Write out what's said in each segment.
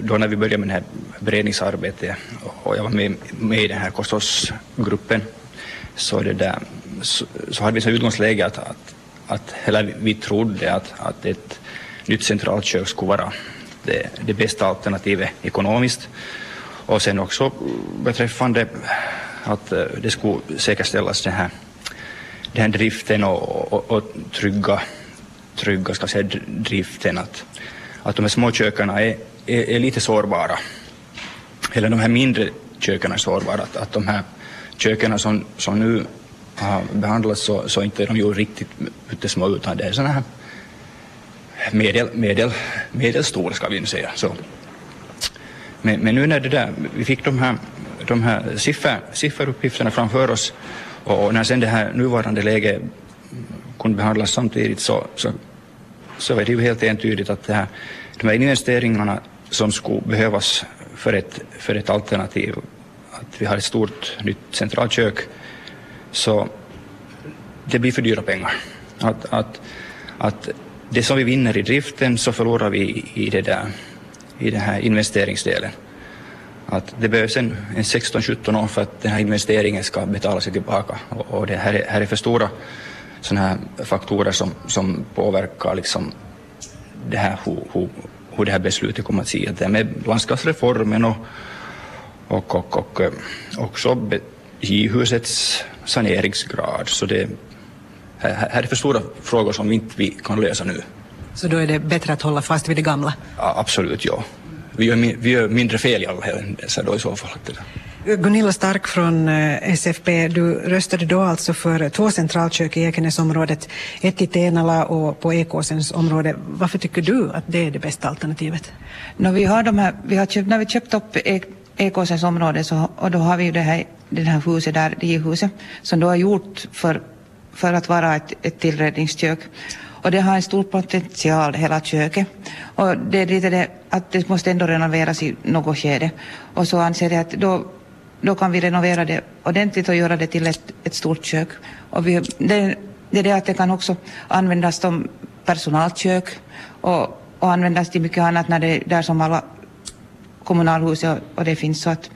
då när vi började med det här beredningsarbetet och jag var med, med i den här kostrådsgruppen så, det där, så, så hade vi så utgångsläge att, att, att hela vi trodde att, att ett nytt centralt kök skulle vara det, det bästa alternativet ekonomiskt och sen också beträffande att eh, det skulle säkerställas den här, den här driften och, och, och trygga, trygga ska säga, driften. Att, att de här små köken är, är, är, lite sårbara. Eller de här mindre köken är sårbara. Att, att de här köken som, som nu har behandlats så, så inte är de ju riktigt pyttesmå utan det är sådana här medel, medel, medelstora ska vi nu säga. Så. Men, men nu när det där, vi fick de här, de här siffer, sifferuppgifterna framför oss och när sen det här nuvarande läget kunde behandlas samtidigt så, så, så är det ju helt entydigt att det här, de här investeringarna som skulle behövas för ett, för ett alternativ, att vi har ett stort nytt centralkök, så det blir för dyra pengar. Att, att, att det som vi vinner i driften så förlorar vi i, det där, i den här investeringsdelen. Att det behövs en, en 16-17 år för att den här investeringen ska betala sig tillbaka och, och det här är, här är för stora sådana här faktorer som, som påverkar liksom det här, hur, hur, hur det här beslutet kommer att se ut. Det med landskapsreformen och, och, och, och eh, också J-husets saneringsgrad. Så det, här, här är för stora frågor som inte vi kan lösa nu. Så då är det bättre att hålla fast vid det gamla? Ja, absolut, ja. Vi gör, vi gör mindre fel i alla händelser då i så fall. Gunilla Stark från eh, SFP, du röstade då alltså för två centralkök i Ekenäsområdet, ett i Tenala och på Ekåsens område. Varför tycker du att det är det bästa alternativet? No, vi har de här, vi har köpt, när vi köpt upp e-, Ekåsens område så, och då har vi det här, det här huset där, det huset, som då är gjort för, för att vara ett, ett tillredningskök. Och det har en stor potential, hela köket. Och det är lite det att det måste ändå renoveras i något skede. Och så anser jag att då, då kan vi renovera det ordentligt och göra det till ett, ett stort kök. Och vi, det, det är det att det kan också användas som personalkök och, och användas till mycket annat när det där som alla kommunalhus och, och det finns så att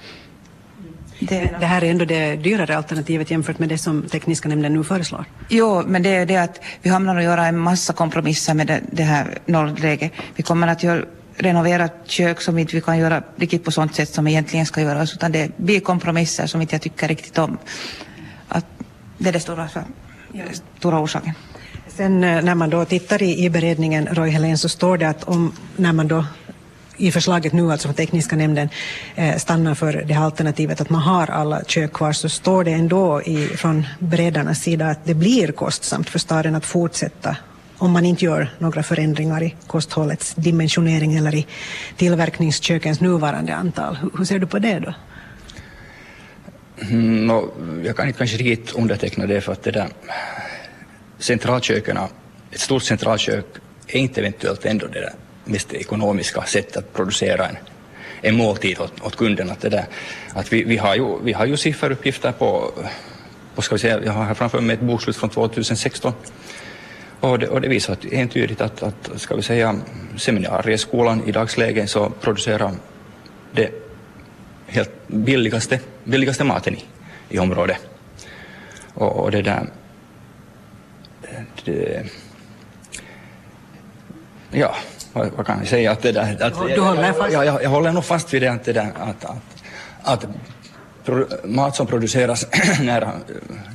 det, det, här är ändå det dyrare alternativet jämfört med det som tekniska nämnden nu föreslår. Jo, men det är det att vi hamnar att göra en massa kompromisser med det, det här nollläget. Vi kommer att göra, renovera kök som inte vi kan göra riktigt på sånt sätt som egentligen ska göras, utan det blir kompromisser som inte jag tycker riktigt om. Att det är det stora, stora orsaken. Sen eh, när man då tittar i, i beredningen, Roy Helén, så står det att om, när man då i förslaget nu, alltså tekniska nämnden, eh, stannar för det här alternativet att man har alla kök kvar, så står det ändå i, från beredarnas sida att det blir kostsamt för staden att fortsätta om man inte gör några förändringar i kosthållets dimensionering eller i tillverkningskökens nuvarande antal. Hur, ser du på det då? Mm, no, jag kan inte kanske riktigt underteckna det för att det där centralköken, ett stort centralkök är inte eventuellt ändå det där mest ekonomiska sättet att producera en, en måltid åt, åt kunden. Att det där, att vi, vi, har ju, vi har ju sifferuppgifter på, på ska vi säga, jag har här framför mig ett bokslut från 2016 och det, och det visar entydigt att, att, ska vi säga, seminarieskolan i dagsläget så producerar det helt billigaste, billigaste maten i, i området. Och, och det där, det, ja, vad, vad, kan jag säga? Att det där, att, du håller fast? Jag, jag, jag, håller nog fast vid det, att, det där, att, att, att mat som produceras nära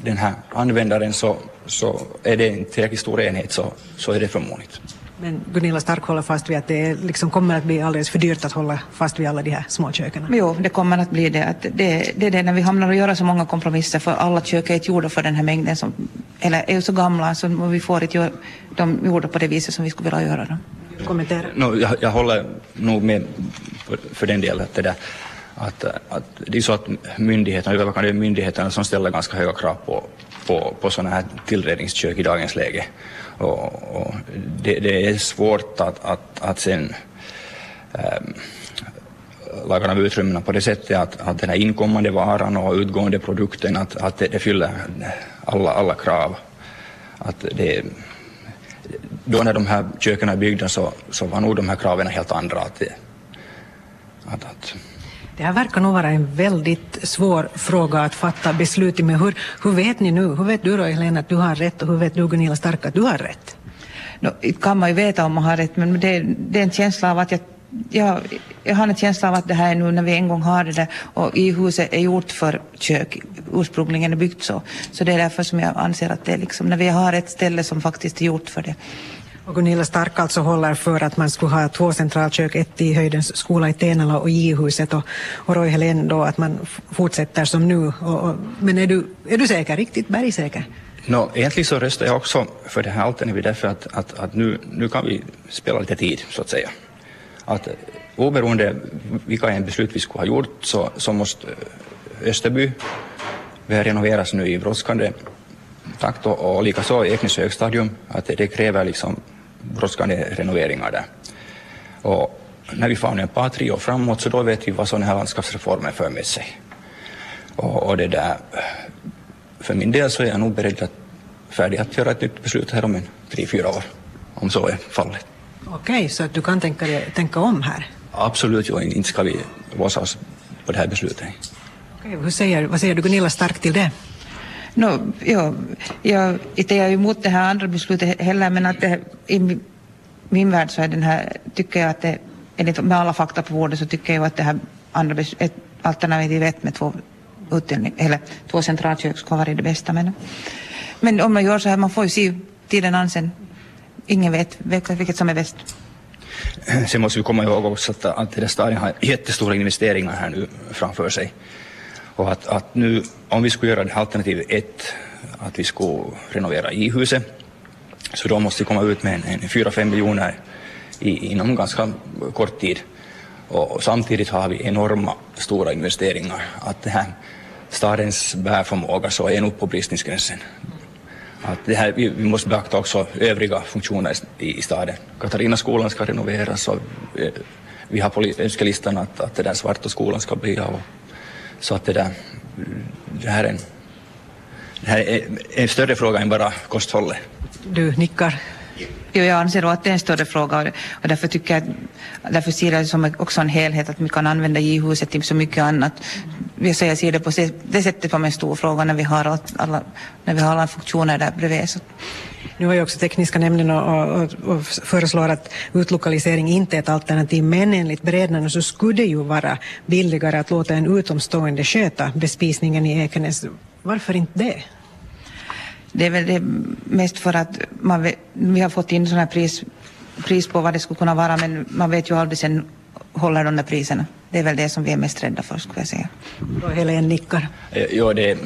den här användaren så, så är det en tillräckligt stor enhet så, så är det förmånligt. Men Gunilla Stark håller fast vid att det liksom kommer att bli alldeles för dyrt att hålla fast vid alla de här små köken. Jo, det kommer att bli det. Att det, det är det när vi hamnar att göra så många kompromisser för alla kök är inte gjorda för den här mängden som, eller är så gamla så vi får inte de gjorda på det viset som vi skulle vilja göra dem kommentera? No, jag, jag håller nog med för den delen. Att det, där, att, att det är så att myndigheterna, övervakande myndigheterna som ställer ganska höga krav på, på, på sådana här tillredningskök i dagens läge. Och, och det, det, är svårt att, att, att sen ähm, laga av utrymmena på det sättet att, att den här inkommande varan och utgående produkten att, att det, det fyller alla, alla krav. Att det, då när de här köken är byggda så, så var nog de här kraven helt andra. Att det, Att, att, det här verkar nog vara en väldigt svår fråga att fatta beslut i. Men hur, hur vet ni nu? Hur vet du då, Helena, att du har rätt och hur vet du, Gunilla Stark, att du har rätt? No, kan man ju veta om man har rätt, men det, det är en känsla av att jag, jag, jag har en känsla av att det här är nu när vi en gång har det där och i huset är gjort för kök, ursprungligen är byggt så. Så det är därför som jag anser att det är liksom när vi har ett ställe som faktiskt är gjort för det. Och Gunilla Stark alltså håller för att man skulle ha två centralkök, ett i Höjdens skola i Tenala och J-huset och, och Roy Helén då att man fortsätter som nu. Och, och, men är du, är du säker, riktigt bergsäker? No, egentligen så röstar jag också för det här alternativet därför att, att, att nu, nu kan vi spela lite tid, så att säga. Att eh, oberoende vilka en beslut vi skulle ha gjort så, så måste eh, Österby Österby renoveras nu i brådskande takt och, och likaså Eknäs högstadium, att det, det kräver liksom brådskande renoveringar där. Och när vi får ett par, tre år framåt så då vet vi vad sådana här landskapsreformer för med sig. Och, och det där, för min del så är jag nog beredd att färdig att göra ett nytt beslut här om en tre, fyra år, om så är fallet. Okej, så att du kan tänka, tänka om här? Absolut, jo, inte ska vi låsa oss på det här beslutet. Okej, hur säger, vad säger du Gunilla Stark till det? No, ja, jag, inte är emot det här andra beslutet heller, men att det, i min- värld så är den här, tycker jag att det, enligt med alla fakta på bordet så tycker jag att det här andra ett, alternativ ett med två utdelning, eller två centralkök skulle vara det bästa. Men, men om man gör så här, man får ju se tiden an sen. Ingen vet vilket, som är bäst. Sen måste vi komma ihåg också att, att det där har jättestora investeringar här nu framför sig. Och att, att nu, om vi skulle göra det här alternativ ett, att vi skulle renovera i huset, så då måste vi komma ut med en, en 4-5 miljoner i, inom ganska kort tid. Och, samtidigt har vi enorma stora investeringar. Att det här stadens bärförmåga så är nog på bristningsgränsen. Att det här, vi, vi måste beakta också övriga funktioner i, i staden. Katarinaskolan ska renoveras och eh, vi har på önskelistan att, att det där svarta skolan ska bli av. Så att det där, det här är en, det här är en större fråga än bara kosthållet. Du nickar. Jo, jag anser att det är en större fråga och, därför tycker jag därför ser jag det som också en helhet att vi kan använda J-huset till så mycket annat. Säger, jag ser det på det sättet som en stor fråga när vi har, allt, alla, när vi har alla funktioner där bredvid. Så. Nu har ju också tekniska nämnden och, och, och föreslår att utlokalisering inte är ett alternativ, men enligt beredningarna så skulle det ju vara billigare att låta en utomstående sköta bespisningen i Ekenäs. Varför inte det? Det är väl det mest för att man vi har fått in sådana här pris, pris på vad det skulle kunna vara men man vet ju aldrig sen håller de där priserna. Det är väl det som vi är mest rädda för skulle jag säga. Då Helen nickar. Eh, Jo, det,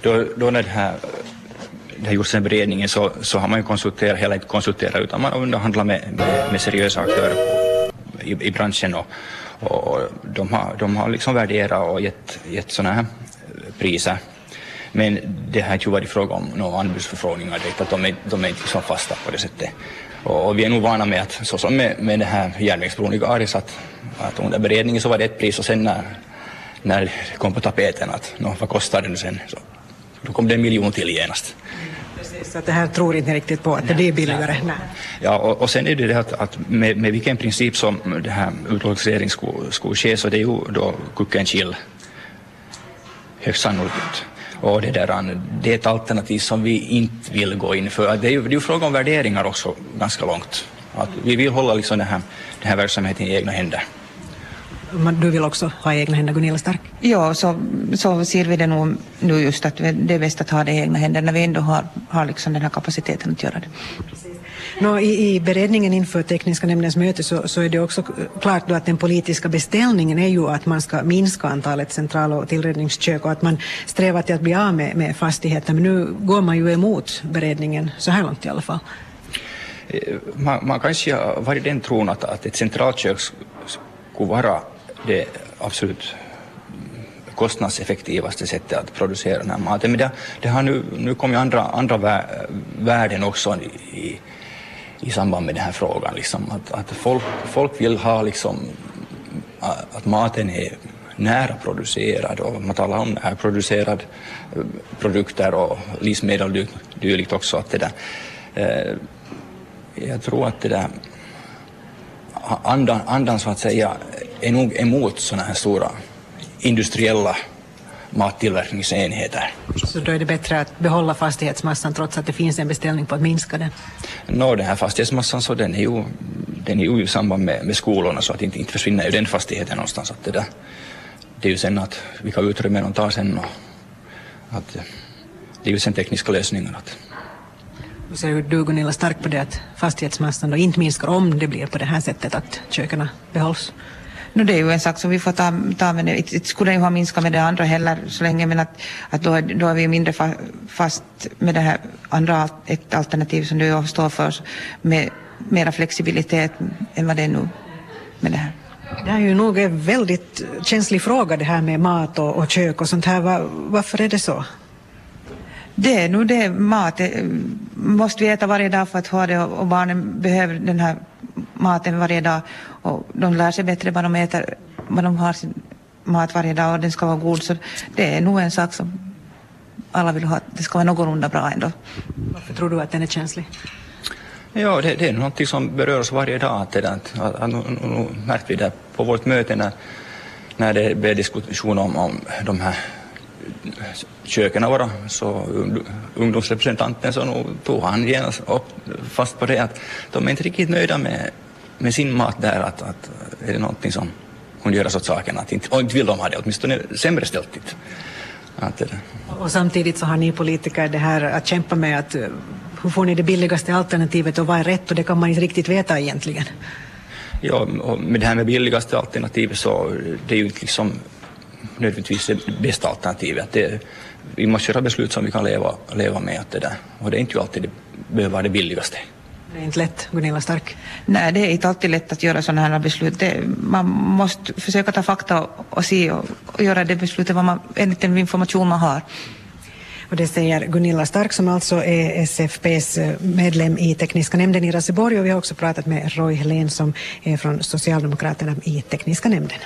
då, då när det här, det här gjorts den beredningen så, så har man ju konsulterat, eller inte konsulterat, utan man har underhandlat med, med, med seriösa aktörer i, i branschen och, och de har, de har liksom värderat och gett, gett sådana här priser. Men det har inte varit fråga om några anbudsförfrågningar direkt, att de är, de är inte liksom fasta på det sättet. Och, vi är nog vana med att, så som med, med det här järnvägsbron i Garis, att, att under beredningen så var det ett pris och sen när, när det kom på tapeten att nå, vad kostar det nu sen? Så, då kom det en miljon till genast. Precis, så att det här tror inte riktigt på att det blir billigare. Nej. Ja, och, och sen är det det att, att med, med vilken princip som det här utlokalisering skulle, skulle ske så det är ju då Kuckenkill högst sannolikt. Och det, där, det är ett alternativ som vi inte vill gå in för. Det är ju, det är ju fråga om värderingar också ganska långt. Att vi vill hålla liksom den, här, den här verksamheten i egna händer. Men Du vill också ha egna händer, Gunilla Stark? Ja, så, så ser vi det nog nu just att det är bäst att ha det i egna händer när vi ändå har, har liksom den här kapaciteten att göra det. No, i, I beredningen inför tekniska nämndens möte så, så är det också klart då att den politiska beställningen är ju att man ska minska antalet central och tillredningskök och att man strävar till att bli av med, med fastigheter. Men nu går man ju emot beredningen, så här långt i alla fall. Eh, man, man kanske har varit den tron att, att ett centralkök skulle vara det absolut kostnadseffektivaste sättet att producera den här maten. Men det, det har nu, nu ju andra, andra värden också i, i, samband med den här frågan. Liksom. Att, att folk, folk vill ha liksom, att maten är nära producerad och man talar om närproducerad produkter och livsmedel och dylikt också. Att det där, eh, jag tror att det där andan, andan så att säga är nog emot sådana här stora industriella mattillverkningsenheter. Så då är det bättre att behålla fastighetsmassan trots att det finns en beställning på att minska den? Nå, den här fastighetsmassan så den är ju, den är ju i samband med, med skolorna så att inte, inte försvinner ju den fastigheten någonstans. Att det, där, det är ju sen att vilka utrymmen de tar sen och att det är ju sen tekniska lösningar. Att, Hur ser du Gunilla Stark på det att fastighetsmassan då inte minskar om det blir på det här sättet att köken behålls? No, det är ju en sak som vi får ta, ta med det. Inte skulle ju ha minskat med det andra heller så länge, men att, att då, då är vi mindre fa, fast med det här andra ett alternativ som du står för med mera flexibilitet än vad det är nu med det här. Det är ju nog en väldigt känslig fråga det här med mat och, och kök och sånt här. Var, varför är det så? Det är nog det mat. Måste vi äta varje dag för att ha det och barnen behöver den här maten varje dag och de lär sig bättre vad de äter, vad de har sin mat varje dag och den ska vara god. Så det är nog en sak som alla vill ha, det ska vara någorlunda bra ändå. Varför tror du att den är känslig? Ja, det, det är någonting som berör oss varje dag. Att att, att, nu, nu märkte vi det på vårt möte när, när det blev diskussion om, om de här köken våra, så ungdomsrepresentanten så nu tog han genast upp fast på det att de är inte riktigt nöjda med, med sin mat där, att, att är det någonting som hon gör åt saken, att inte, och inte vill de ha det, åtminstone sämre ställt. Att, och samtidigt så har ni politiker det här att kämpa med att hur får ni det billigaste alternativet och vad är rätt och det kan man inte riktigt veta egentligen. Ja, och med det här med billigaste alternativet så det är ju inte liksom nödvändigtvis det bästa alternativet. Det, vi måste göra beslut som vi kan leva, leva med. Att det där. Och det är inte alltid det behöver vara det billigaste. Det är inte lätt, Gunilla Stark. Nej, det är inte alltid lätt att göra sådana här beslut. Det, man måste försöka ta fakta och, och se och, och göra det beslutet vad man, enligt den information man har. Och det säger Gunilla Stark som alltså är SFPs medlem i tekniska nämnden i Raseborg och vi har också pratat med Roy Helén som är från Socialdemokraterna i tekniska nämnden.